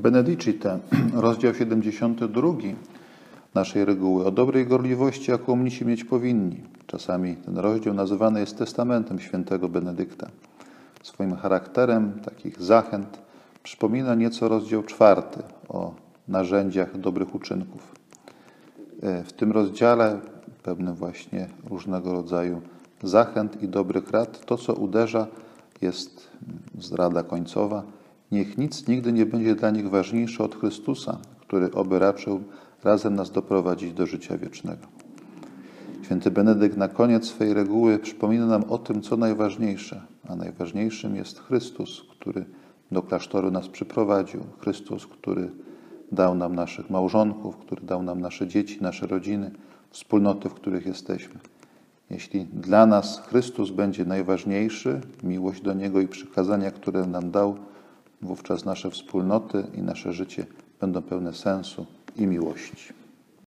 Benedicite, rozdział 72 naszej reguły o dobrej gorliwości, jaką mnisi mieć powinni. Czasami ten rozdział nazywany jest testamentem świętego Benedykta. Swoim charakterem takich zachęt przypomina nieco rozdział czwarty o narzędziach dobrych uczynków. E, w tym rozdziale, pełnym właśnie różnego rodzaju zachęt i dobrych rad, to co uderza jest zrada końcowa. Niech nic nigdy nie będzie dla nich ważniejsze od Chrystusa, który oby raczył razem nas doprowadzić do życia wiecznego. Święty Benedykt na koniec swojej reguły przypomina nam o tym, co najważniejsze, a najważniejszym jest Chrystus, który do klasztoru nas przyprowadził, Chrystus, który dał nam naszych małżonków, który dał nam nasze dzieci, nasze rodziny, wspólnoty, w których jesteśmy. Jeśli dla nas Chrystus będzie najważniejszy, miłość do Niego i przykazania, które nam dał, wówczas nasze wspólnoty i nasze życie będą pełne sensu i miłości.